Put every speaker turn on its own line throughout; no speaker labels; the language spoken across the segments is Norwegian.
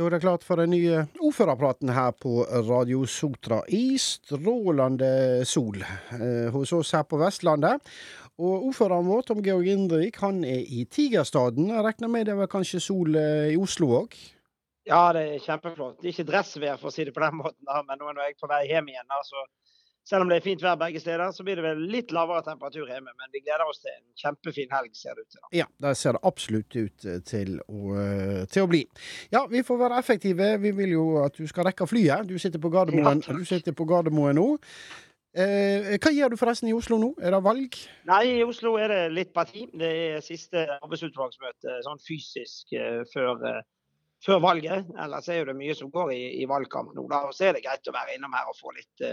Da er det klart for den nye ordførerpraten her på Radio Sotra i strålende sol eh, hos oss her på Vestlandet. Og ordføreren vår, Tom Georg Indrevik, han er i Tigerstaden. Jeg regner med det var kanskje sol eh, i Oslo òg?
Ja, det er kjempeflott. Det er ikke dressvær, for å si det på den måten, da, men nå er jeg på vei hjem igjen. Altså. Selv om det er fint vær begge steder, så blir det vel litt lavere temperatur hjemme. Men vi gleder oss til en kjempefin helg, ser det ut til.
Ja, det ser det absolutt ut eh, til å, eh, til å bli. Ja, vi får være effektive. Vi vil jo at du skal rekke flyet. Du sitter på Gardermoen,
Ja.
du sitter på Gardermoen nå. Eh, hva gjør du forresten i Oslo nå? Er det valg?
Nei, i Oslo er det litt parti. Det er siste arbeidsutvalgsmøte sånn fysisk eh, før, før valget. Ellers er jo det mye som går i, i valgkamp nå. Da. Og så er det greit å være innom her og få litt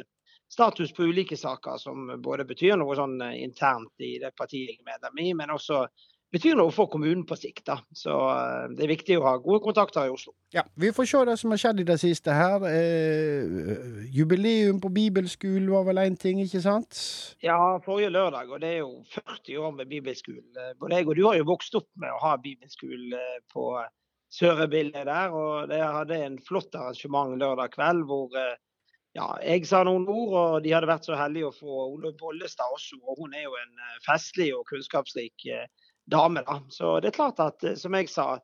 status på ulike saker som både betyr noe sånn eh, internt i det partiet jeg er medlem i, men også betyr noe for kommunen på sikt. da. Så eh, det er viktig å ha gode kontakter i Oslo.
Ja, Vi får se det som har skjedd i det siste her. Eh, jubileum på bibelskolen var vel én ting, ikke sant?
Ja, forrige lørdag, og det er jo 40 år med bibelskolen. Både jeg og du har jo vokst opp med å ha bibelskole på Sørebildet der. Og det hadde en flott arrangement lørdag kveld hvor eh, ja, jeg sa noen ord, og de hadde vært så heldige å få Ole Bollestad også. Og hun er jo en eh, festlig og kunnskapsrik eh, dame, da. Så det er klart at, eh, som jeg sa,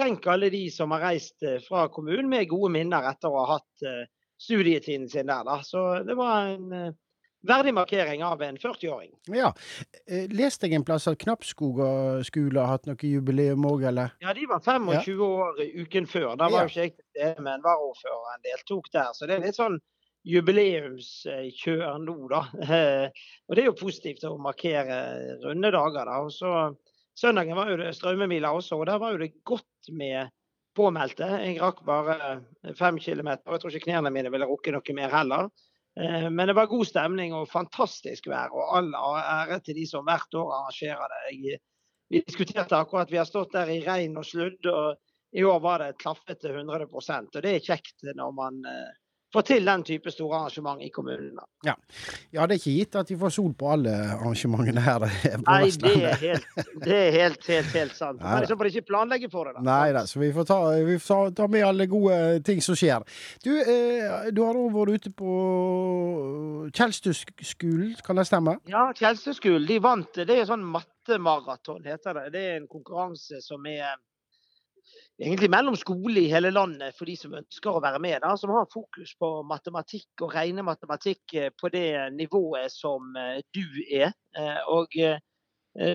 tenk alle de som har reist fra kommunen med gode minner etter å ha hatt studietiden sin der, da. Så det var en verdig markering av en 40-åring.
Ja. Leste jeg en plass at Knappskoga skole har hatt noe jubileum òg, eller?
Ja, de var 25 år i uken før. Da var
Ja.
ikke jeg til men varaordføreren deltok der. Så det er litt sånn jubileumskjør nå, da. Eh, Og det er jo positivt å markere runde dager, da. Og søndagen var jo det strømmemila også, og der var jo det godt med påmeldte. Jeg rakk bare fem kilometer, og jeg tror ikke knærne mine ville rukke noe mer heller. Eh, Men det var god stemning og fantastisk vær, og all ære til de som hvert år arrangerer det. Jeg, vi diskuterte akkurat, vi har stått der i regn og sludd, og i år var det klaffet til 100 og det er kjekt når man eh, får til den type store arrangement i kommunen. da.
Ja. ja, det er ikke gitt at de får sol på alle arrangementene her. på
Nei, det er helt, det er helt, helt, helt sant.
Nei,
Men så får de ikke planlegge for det, da.
Nei da, så vi får ta, vi får ta, med alle gode ting som skjer. Du, eh, du har òg vært ute på Kjelstøskolen, kan det stemme?
Ja, Kjelstøskolen de vant. Det er sånn mattemaraton, heter det. Det er en konkurranse som er egentlig mellom skole i hele landet for de som ønsker å være med. Da, som har fokus på matematikk og rene matematikk på det nivået som eh, du er. Eh, Og eh,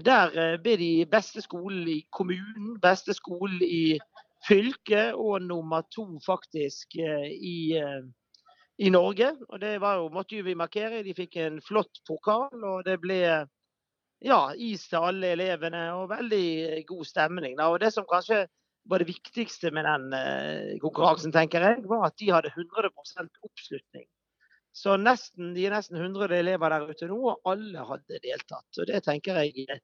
der eh, ble de beste skolen i kommunen, beste skolen i fylket og nummer to faktisk eh, i eh, i Norge. Og det var jo, måtte vi markere. De fikk en flott pokal, og det ble ja, is til alle elevene og veldig god stemning. Da. Og det som kanskje var det viktigste med den eh, konkurransen, tenker jeg, var at de hadde 100% oppslutning. Så nesten, de er nesten 100 elever der ute nå, og alle hadde deltatt. Og det tenker jeg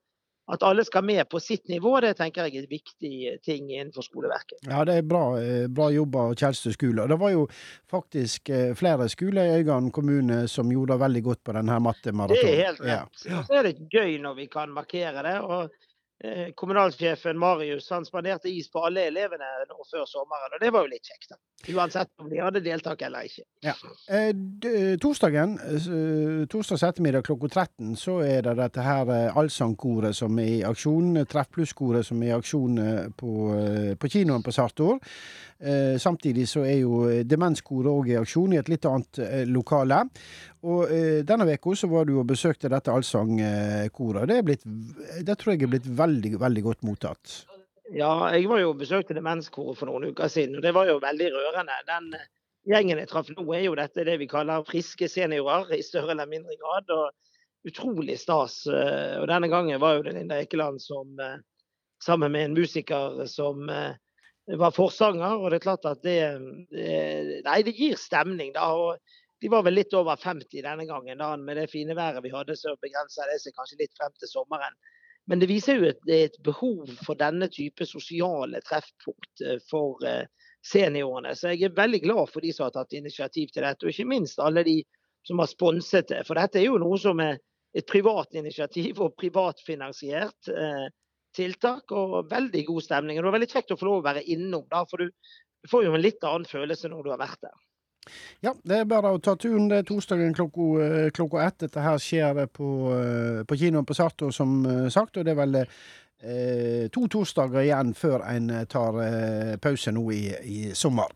at alle skal med på sitt nivå, det tenker jeg er en viktig ting innenfor skoleverket.
Ja, det er bra, eh, bra jobba av Kjelstø skole. Det var jo faktisk eh, flere skoler i Øygarden kommune som gjorde det veldig godt på denne mattemaratonen.
Det er helt rett. Ja. Så er det gøy når vi kan markere det. og Kommunalsjefen Marius han spanderte is på alle elevene nå før sommeren, og det var jo litt kjekt. da. Uansett om de hadde deltak eller ikke.
Eh, torsdagen, eh, torsdags ettermiddag klokka 13, så er det dette her eh, allsangkoret som er i aksjon. eh, Treff pluss-koret som er i aksjon eh, på, på kinoen på Sartor. Eh, samtidig så er jo demenskoret òg i aksjon i et litt annet lokale. Og eh, denne uka så var du og besøkte dette allsangkoret. Det, er det tror jeg er blitt veldig, veldig godt mottatt.
Ja, jeg var jo besøkte Demenskoret for noen uker siden, og det var jo veldig rørende. Den eh, gjengen jeg traff nå, er jo dette det vi kaller friske seniorer, i større eller mindre grad. og Utrolig stas. eh, Og denne gangen var jo det Linda Ekeland som eh, sammen med en musiker som var forsanger. Og det er klart at det Nei, det gir stemning, da. og de var vel litt over 50 denne gangen. da, Med det fine været vi hadde, så begrensa det seg kanskje litt frem til sommeren. Men det viser jo at det er et behov for denne type sosiale treffpunkt eh, for eh, seniorene. Så jeg er veldig glad for de som har tatt initiativ til dette, og ikke minst alle de som har sponset det. For dette er jo noe som er et privat initiativ og privatfinansiert eh, tiltak, og veldig god stemning. Og Det var veldig kjekt å få lov å være innom. da, for du får jo en litt annen følelse når du har vært der.
Ja, det er bare å ta turen. Det er torsdagen klokka, eh, klokka ett. Dette her skjer på, eh, på kinoen på Sarto, som sagt. Og det er vel eh, to torsdager igjen før en tar eh, pause nå i, i sommer.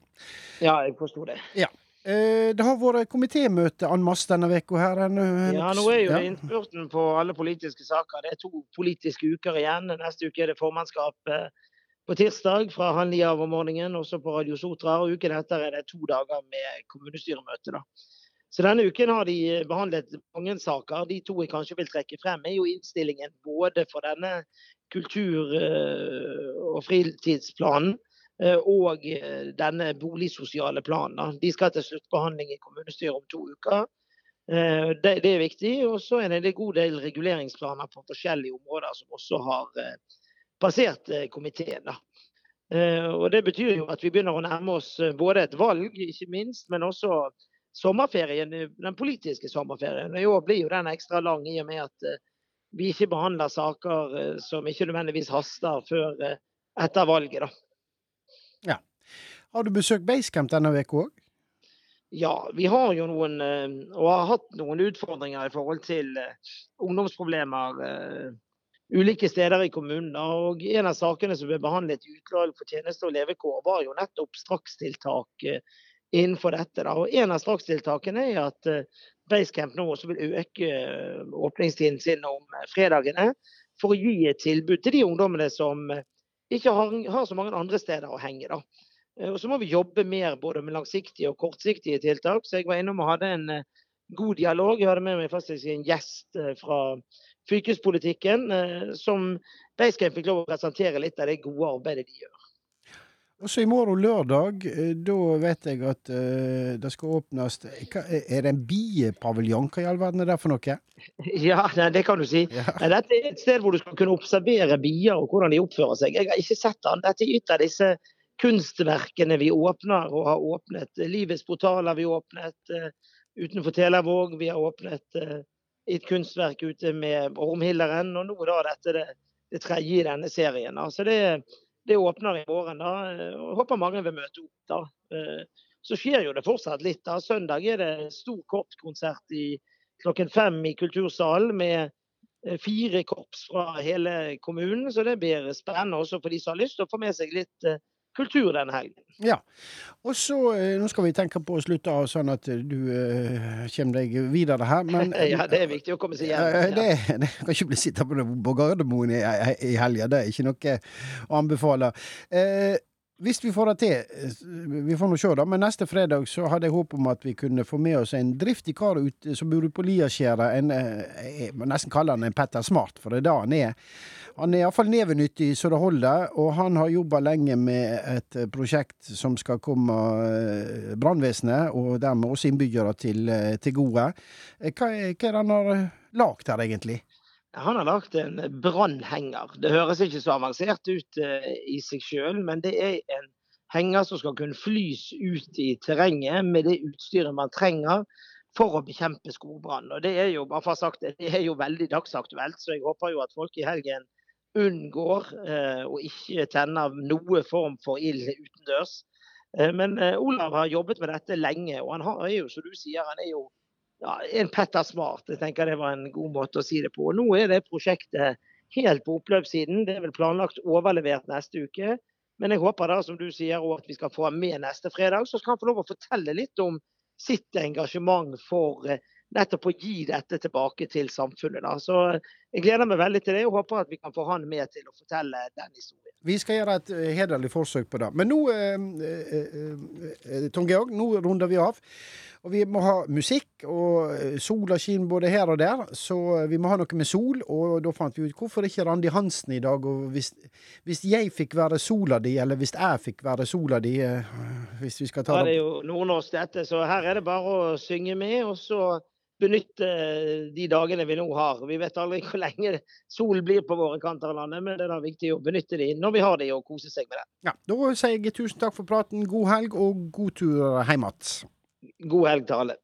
Ja, jeg forsto det.
Ja. Eh, det har vært komitémøte en masse denne uka her.
Ja, nå er jo ja. innspurten på alle politiske saker. Det er to politiske uker igjen. Neste uke er det formannskap på tirsdag fra halv ni av om morgenen, også på Radio Sotra. Og uken etter er det to dager med kommunestyremøte. da. Så denne uken har de behandlet mange saker. De to jeg kanskje vil trekke frem, er jo innstillingen både for denne kultur- eh, og fritidsplanen eh, og eh, denne boligsosiale planen. De skal til sluttbehandling i kommunestyret om to uker. Det er viktig. Og så er det en god del reguleringsplaner på forskjellige områder som også har passert eh, komiteen. Eh, og Det betyr jo at vi begynner å nærme oss eh, både et valg, ikke minst, men også sommerferien, den politiske sommerferien. I år blir jo den ekstra lang i og med at vi ikke behandler saker som ikke nødvendigvis haster før etter valget. da.
Ja. Har du besøkt Basecamp denne uka òg?
Ja, vi har jo noen, og har hatt noen utfordringer i forhold til ungdomsproblemer ulike steder i kommunen. Og en av sakene som ble behandlet i utvalg for tjeneste og levekår, var jo nettopp strakstiltak eh, innenfor dette. Da. Og en av strakstiltakene er at eh, Basecamp nå også vil øke eh, åpningstiden sin om fredagene for å gi et tilbud til de ungdommene som ikke har, har så mange andre steder å henge. da. Og Så må vi jobbe mer både med langsiktige og kortsiktige tiltak. Så jeg var innom og hadde en god dialog. Jeg hadde med meg faktisk en gjest fra fylkespolitikken, eh, som Basecamp fikk lov å presentere litt av det gode arbeidet de gjør.
Også i morgen lørdag, eh, da vet jeg at uh, det skal åpnes Er det en biepaviljong? Hva i all verden er det for noe?
Ja, det kan du si. Ja. Dette er et sted hvor du skal kunne observere bier og hvordan de oppfører seg. Jeg har ikke sett den. Dette er av disse kunstverkene vi åpner og har åpnet. Livets portal har vi åpnet uh, utenfor Telavåg. Vi har åpnet uh, et kunstverk ute med Ormhilderen, og nå da dette det, det tredje i denne serien. Så det, det, åpner i morgen. da, og Håper mange vil møte opp. da. Eh, så skjer jo det fortsatt litt. da. Søndag er det stor korpskonsert i klokken fem i Kultursalen med eh, fire korps fra hele kommunen. Så det blir spennende også for de som har lyst til å få med seg litt eh, kultur denne helgen.
Ja. Og så, eh, Nå skal vi tenke på å slutte av sånn at du uh, kommer deg videre her, men
Ja, det er viktig å komme seg hjem.
Ja. Det, det, kan ikke bli sittende på Gardermoen i, i helga, det er ikke noe å anbefale. Uh, hvis vi får det til, vi får nå se, da, men neste fredag så hadde jeg håp om at vi kunne få med oss en driftig kar ut, som bor på Liaskjæret. Jeg må nesten kalle han en Petter Smart, for det er det han er. Han er iallfall nevenyttig så det holder, og han har jobba lenge med et eh, prosjekt som skal komme eh, brannvesenet, og dermed også innbyggere, til, eh, til gode. Hva hva er det han har lagd her, egentlig?
Han har lagd en brannhenger. Det høres ikke så avansert ut i seg sjøl, men det er en henger som skal kunne flys ut i terrenget med det utstyret man trenger for å bekjempe skogbrann. Og Det er jo bare for sagt, det er jo veldig dagsaktuelt, så jeg håper jo at folk i helgen unngår eh, å ikke tenne noe form for ild utendørs. Eh, men eh, Olav har jobbet med dette lenge, og han har, er jo, som du sier, han er jo ja, en Petter Smart. Jeg tenker det var en god måte å si det på. Nå er det prosjektet helt på oppløpssiden. Det er vel planlagt overlevert neste uke. Men jeg håper da, som du sier, at vi skal få ham med neste fredag. Så skal han få lov å fortelle litt om sitt engasjement for nettopp å gi dette tilbake til samfunnet. Da. Så jeg gleder meg veldig til det, og håper at vi kan få han med til å fortelle den historien.
Vi skal gjøre et eh, hederlig forsøk på det. Men nå, eh, eh, Tom Georg, nå runder vi av. Og vi må ha musikk, og sola skinner både her og der, så vi må ha noe med sol. Og da fant vi ut hvorfor ikke Randi Hansen i dag? Og hvis, hvis jeg fikk være sola di, eller hvis jeg fikk være sola di hvis vi skal ta
ja, Det er jo nordnorsk dette, så her er det bare å synge med. og så benytte de dagene vi nå har. Vi vet aldri hvor lenge solen blir på våre kanter av landet, men det er da viktig å benytte de når vi har de og kose seg med det.
Ja, Da sier jeg tusen takk for praten, god helg og god tur hjem igjen.
God helg til alle.